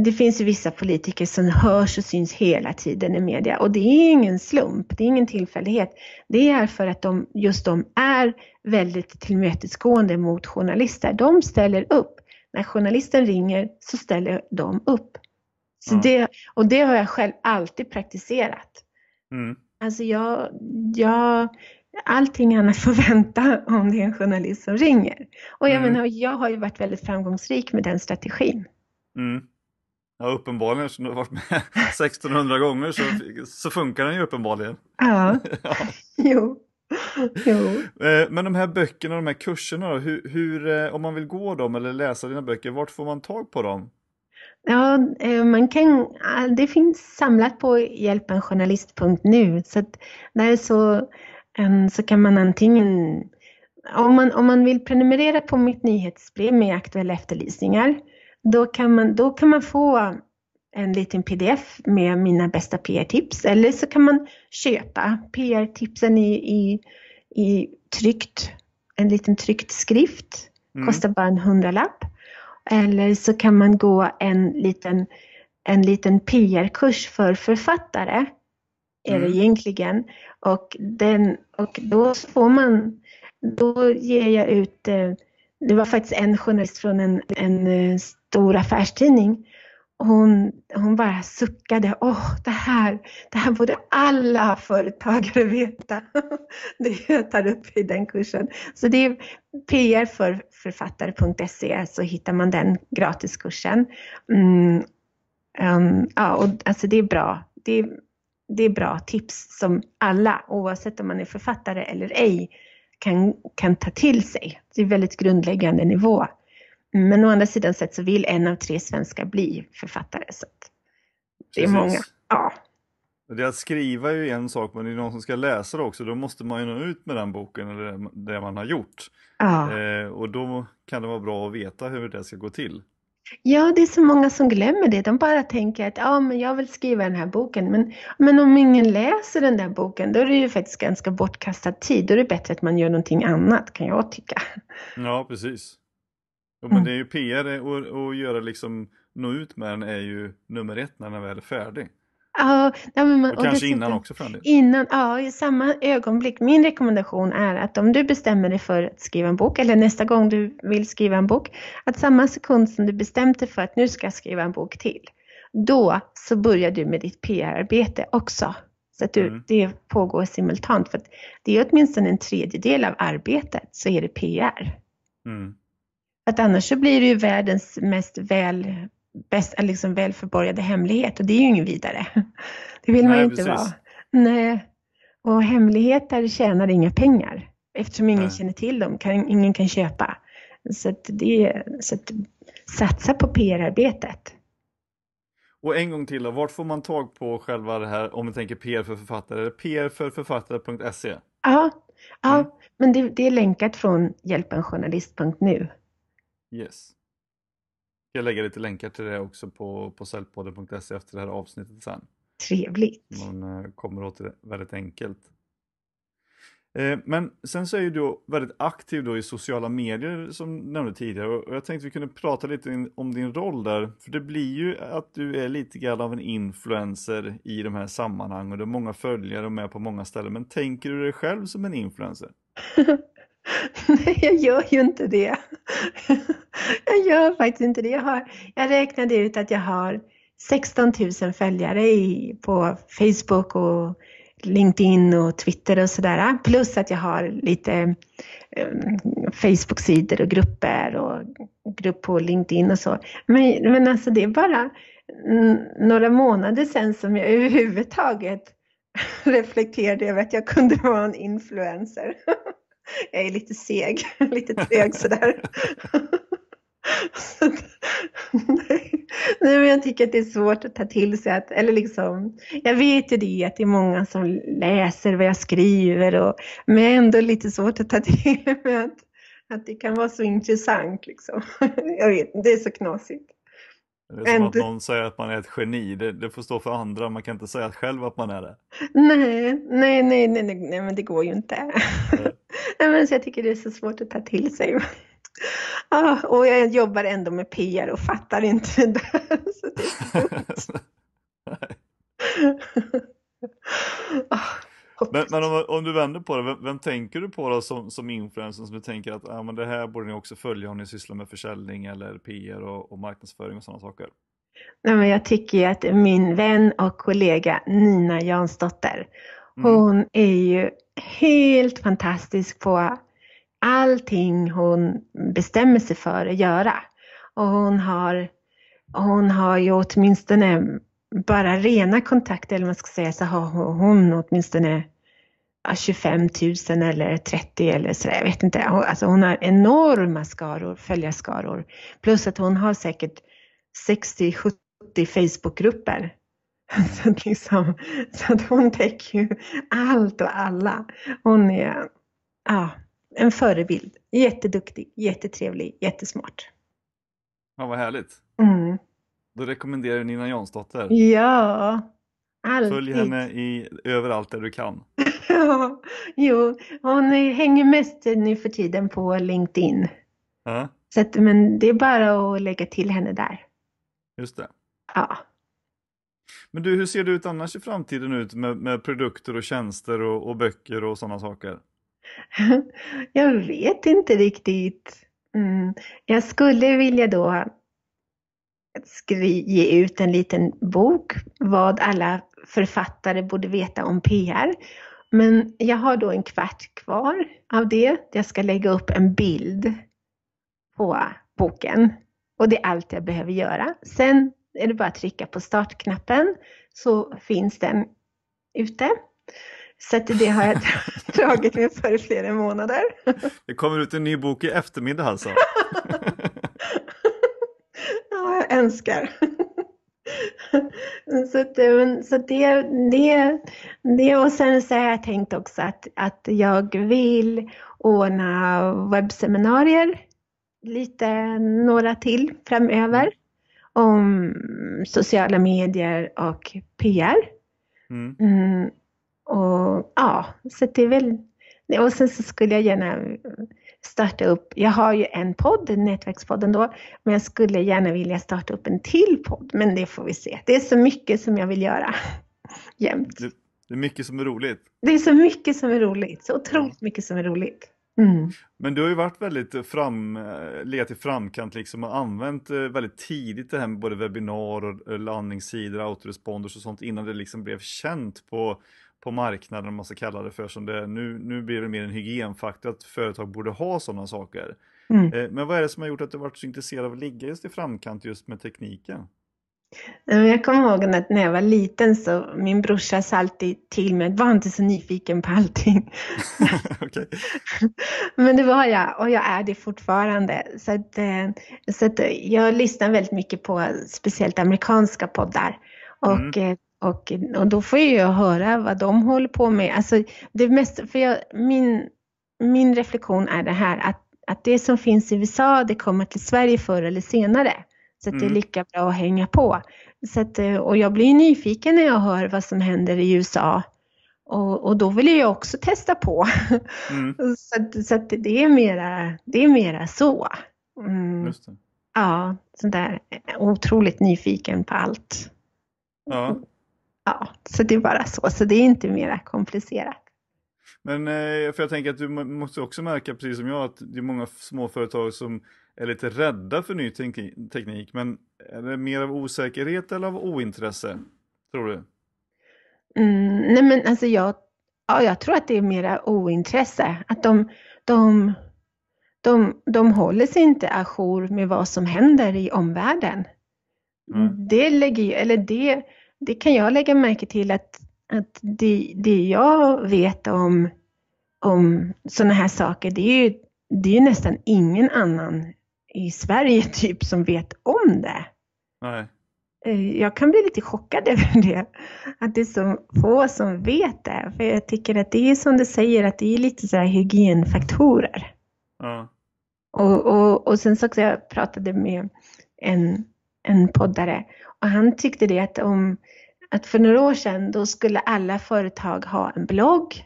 det finns vissa politiker som hörs och syns hela tiden i media och det är ingen slump, det är ingen tillfällighet. Det är för att de, just de är väldigt tillmötesgående mot journalister. De ställer upp. När journalisten ringer så ställer de upp. Så mm. det, och det har jag själv alltid praktiserat. Mm. Alltså jag, jag, allting annat [LAUGHS] får vänta om det är en journalist som ringer. Och jag mm. menar, jag har ju varit väldigt framgångsrik med den strategin. Mm. Ja, uppenbarligen, eftersom du har varit med [LAUGHS] 1600 gånger så, så funkar den ju uppenbarligen. Ja, ja. [LAUGHS] jo. jo. Eh, men de här böckerna, de här kurserna då, hur, hur, eh, om man vill gå dem eller läsa dina böcker, vart får man tag på dem? Ja, eh, man kan, det finns samlat på hjälpenjournalist.nu så att där så, så kan man antingen, om man, om man vill prenumerera på mitt nyhetsbrev med aktuella efterlysningar, då kan man, då kan man få en liten pdf med mina bästa PR-tips eller så kan man köpa PR-tipsen i, i, i tryckt, en liten tryckt skrift, mm. kostar bara en hundralapp. Eller så kan man gå en liten, en liten PR-kurs för författare, är det mm. egentligen. Och, den, och då får man, då ger jag ut, eh, det var faktiskt en journalist från en, en eh, stor affärstidning hon, hon bara suckade. Åh, oh, det här, det här borde alla företagare veta. [LAUGHS] Det jag tar upp i den kursen. Så det är PR för författare.se så hittar man den gratiskursen. Mm, um, ja, och alltså det är bra. Det är, det är bra tips som alla, oavsett om man är författare eller ej, kan, kan ta till sig. Det är väldigt grundläggande nivå. Men å andra sidan sett så vill en av tre svenskar bli författare. Så det är Precis. många. Ja. Det att skriva är ju en sak, men det är någon som ska läsa det också. Då måste man ju nå ut med den boken eller det man har gjort. Ja. Eh, och då kan det vara bra att veta hur det ska gå till. Ja, det är så många som glömmer det. De bara tänker att ja, men jag vill skriva den här boken. Men, men om ingen läser den där boken, då är det ju faktiskt ganska bortkastad tid. Då är det bättre att man gör någonting annat, kan jag tycka. Ja, precis. Jo, men mm. det är ju PR och, och göra liksom, nå ut med den är ju nummer ett när den väl är färdig. Ja, men och, och kanske innan också för Innan, ja, i samma ögonblick. Min rekommendation är att om du bestämmer dig för att skriva en bok eller nästa gång du vill skriva en bok, att samma sekund som du bestämt dig för att nu ska jag skriva en bok till, då så börjar du med ditt PR-arbete också. Så att du, mm. det pågår simultant. För det är åtminstone en tredjedel av arbetet så är det PR. Mm. Att annars så blir det ju världens mest väl, bäst, liksom välförborgade hemlighet och det är ju ingen vidare. [LAUGHS] Det vill man ju inte precis. vara. Nej. Och hemligheter tjänar inga pengar eftersom ingen Nej. känner till dem, kan, ingen kan köpa. Så det, så att satsa på PR-arbetet. Och en gång till då, vart får man tag på själva det här om vi tänker PR för författare? prförfattare.se? Ja, ja mm. men det, det, är länkat från hjälpenjournalist.nu. Yes. Jag lägger lite länkar till det också på, på säljpodden.se efter det här avsnittet sen. Trevligt. Man eh, kommer åt det väldigt enkelt. Eh, men sen så är du väldigt aktiv då i sociala medier som nämnde tidigare och jag tänkte vi kunde prata lite om din roll där. För det blir ju att du är lite grann av en influencer i de här sammanhangen och du har många följare och med på många ställen. Men tänker du dig själv som en influencer? [LAUGHS] [LAUGHS] Nej, jag gör ju inte det. [LAUGHS] Jag gör faktiskt inte det. Jag, har, jag räknade ut att jag har 16 000 följare i, på Facebook och LinkedIn och Twitter och sådär. Plus att jag har lite um, Facebook-sidor och grupper och grupp på LinkedIn och så. Men, men alltså det är bara några månader sedan som jag [LAUGHS] överhuvudtaget reflekterade över att jag kunde vara en influencer jag är lite seg, [LAUGHS] lite trög sådär. Så, [LAUGHS] nej. nej, men jag tycker att det är svårt att ta till sig att, eller liksom, jag vet ju det att det är många som läser vad jag skriver och, men ändå lite svårt att ta till mig att, att det kan vara så intressant liksom. [LAUGHS] Jag vet, det är så knasigt. Det är som att någon säger att man är ett geni, det, det, får stå för andra, man kan inte säga själv att man är det. Nej, nej, nej, nej, nej men det går ju inte. Men så jag tycker det är så svårt att ta till sig. [LAUGHS] Ah, och jag jobbar ändå med PR och fattar inte det där. [LAUGHS] Så det [LAUGHS] ah, men, men om, om, du vänder på det, vem, vem, tänker du på då som, som influencer som du tänker att ah, men det här borde ni också följa om ni sysslar med försäljning eller PR och, och marknadsföring och sådana saker? Nej, men jag tycker att min vän och kollega Nina Jansdotter, mm. hon är ju helt fantastisk på allting hon bestämmer sig för att göra. Och hon har, hon har ju åtminstone bara rena kontakter, eller man ska säga, så har hon åtminstone 25 000 eller 30 eller så jag vet inte. Alltså hon har enorma skaror, följarskaror. Plus att hon har säkert 60-70 Facebookgrupper. [LAUGHS] Så att, liksom, så att hon täcker ju allt och alla. Hon är ja, en förebild. Jätteduktig, jättetrevlig, jättesmart. Ja, vad härligt. Mm. Då rekommenderar du Nina Jansdotter. Ja, alltid. Följ henne i, överallt där du kan. [LAUGHS] ja, jo, hon hänger mest nu för tiden på LinkedIn. Ja. Så att, men det är bara att lägga till henne där. Just det. Ja. Men du, hur ser det ut annars i framtiden ut med, med produkter och tjänster och, och böcker och sådana saker? [LAUGHS] Jag vet inte riktigt. Mm. Jag skulle vilja då ge ut en liten bok, vad alla författare borde veta om PR. Men jag har då en kvart kvar av det. Jag ska lägga upp en bild på boken. Och det är allt jag behöver göra. Sen är det bara att trycka på startknappen så finns den ute. Så det har jag [LAUGHS] dragit med för i flera månader. [LAUGHS] Det kommer ut en ny bok i eftermiddag alltså? [LAUGHS] ja, jag önskar. så, att, så det, det, det, och sen så har jag tänkt också att, att jag vill ordna webbseminarier, lite några till framöver, om sociala medier och PR. Mm. Mm, och ja, så det är väl, och sen så skulle jag gärna starta upp, jag har ju en podd, Nätverkspodden då, men jag skulle gärna vilja starta upp en till podd, men det får vi se. Det är så mycket som jag vill göra [LAUGHS] jämt. Det, det är mycket som är roligt. Det är så mycket som är roligt, så otroligt mycket som är roligt. Mm. Men du har ju varit väldigt fram, legat i framkant liksom och använt eh, väldigt tidigt det här med både webbinar och landningssidor, autoresponders och sånt innan det liksom blev känt på på marknaden, om man ska kalla det för som det är. Nu, nu blir det mer en hygienfaktor att företag borde ha sådana saker. Mm. Eh, men vad är det som har gjort att du varit så intresserad av att ligga just i framkant just med tekniken? Jag kommer ihåg att när jag var liten så min brorsa sa alltid till mig, var inte så nyfiken på allting. [LAUGHS] okay. [LAUGHS] Men det var jag och jag är det fortfarande. Så, att, eh, så att jag lyssnar väldigt mycket på speciellt amerikanska poddar. Och mm. Eh, och, och då får jag höra vad de håller på med. Alltså, det mest, för jag, min, min reflektion är det här att, att det som finns i USA, det kommer till Sverige förr eller senare. Så att mm. det är mm. lika bra att hänga på. Så att, och jag blir nyfiken när jag hör vad som händer i USA. Och, och då vill jag också testa på. Mm. [LAUGHS] så, att, så att det, är mera, det är mera så. Mm. Ja, sådär otroligt nyfiken på allt. Ja. Ja, så det är bara så. Så det är inte mera komplicerat. Men eh, för jag tänker att du måste också märka, precis som jag, att det är många småföretag som är lite rädda för ny teknik. Men är det mer av osäkerhet eller av ointresse, tror du? Mm, nej men alltså jag, ja, jag tror att det är mera ointresse. Att de, de, de, de håller sig inte ajour med vad som händer i omvärlden. Mm. Det lägger eller det det kan jag lägga märke till att, att det, det jag vet om, om sådana här saker, det är ju det är nästan ingen annan i Sverige [LAUGHS] typ som vet om det. Nej. Eh, jag kan bli lite chockad [LAUGHS] över det, att det är så få som vet det. För jag tycker att det är som du säger, att det är lite så här hygienfaktorer. Ja. Och, och, och sen så också jag pratade med en, en poddare och han tyckte det att om att för några år sedan då skulle alla företag ha en blogg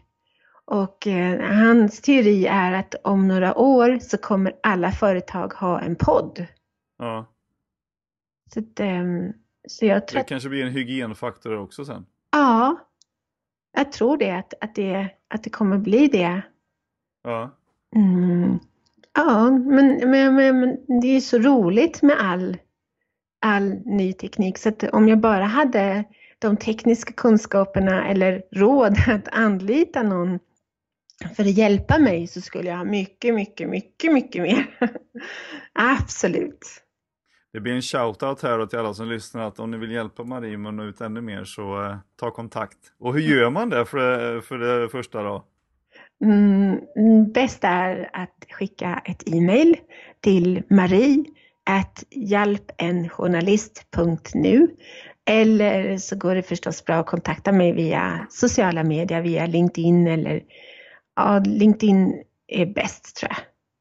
Och eh, hans teori är att om några år så kommer alla företag ha en podd. Ja. Så, att, eh, så jag tror Det kanske blir en hygienfaktor också sen. Ja, jag tror det, att, att det, att det kommer bli det. Ja. Mm. Ja, men, men, men, det är så roligt med all, all ny teknik. Så att om jag bara hade de tekniska kunskaperna eller råd [LAUGHS] att anlita någon för att hjälpa mig så skulle jag ha mycket, mycket, mycket, mycket mer. [LAUGHS] Absolut. Det blir en shout-out här till alla som lyssnar att om ni vill hjälpa Marie med att nå ut ännu mer så eh, ta kontakt. Och hur gör man det för för det första då? Mm, bäst är att skicka ett e-mail till marie hjälpenjournalist.nu eller så går det förstås bra att kontakta mig via sociala medier, via LinkedIn eller ja, LinkedIn är bäst tror jag.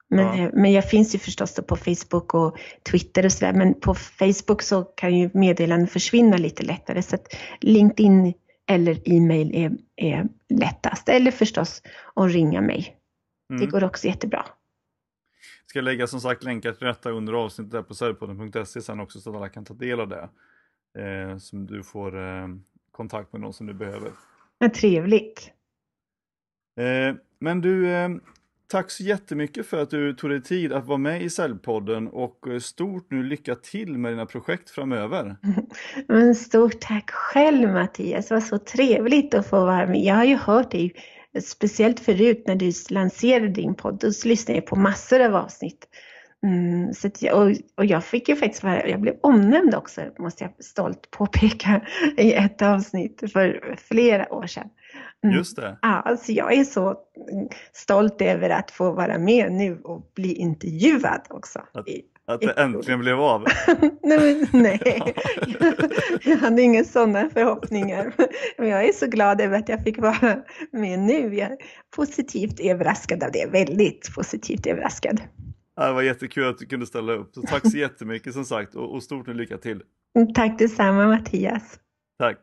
Men, Ja. eh, men jag finns ju förstås på Facebook och Twitter och sådär. Men på Facebook så kan ju meddelanden försvinna lite lättare. Så att LinkedIn eller e-mail är, är lättast. Eller förstås att ringa mig. Det Mm. går också jättebra. Ska lägga som sagt länkar till detta under avsnittet där på säljpodden.se sen också så att alla kan ta del av det. Eh, som du får eh, kontakt med någon som du behöver. Vad trevligt. Eh, men du, eh, tack så jättemycket för att du tog dig tid att vara med i Säljpodden och eh, stort nu lycka till med dina projekt framöver. [LAUGHS] Men stort tack själv Mattias. Det var så trevligt att få vara med. Jag har ju hört dig eh, speciellt förut när du lanserade din podd. Då lyssnade jag på massor av avsnitt. Mm, så jag, och, och jag fick ju faktiskt vara, jag blev omnämnd också, måste jag stolt påpeka, [LAUGHS] i ett avsnitt för flera år sedan. Mm. Just det. Ja, alltså jag är så stolt över att få vara med nu och bli intervjuad också. Att- I- Att det äntligen blev av. [LAUGHS] nej, nej. [LAUGHS] jag hade inga sådana förhoppningar. Men jag är så glad över att jag fick vara med nu. Jag är positivt överraskad av det. Väldigt positivt överraskad. Det var jättekul att du kunde ställa upp. Så tack så jättemycket som sagt och, och stort lycka till. Tack detsamma Mattias. Tack.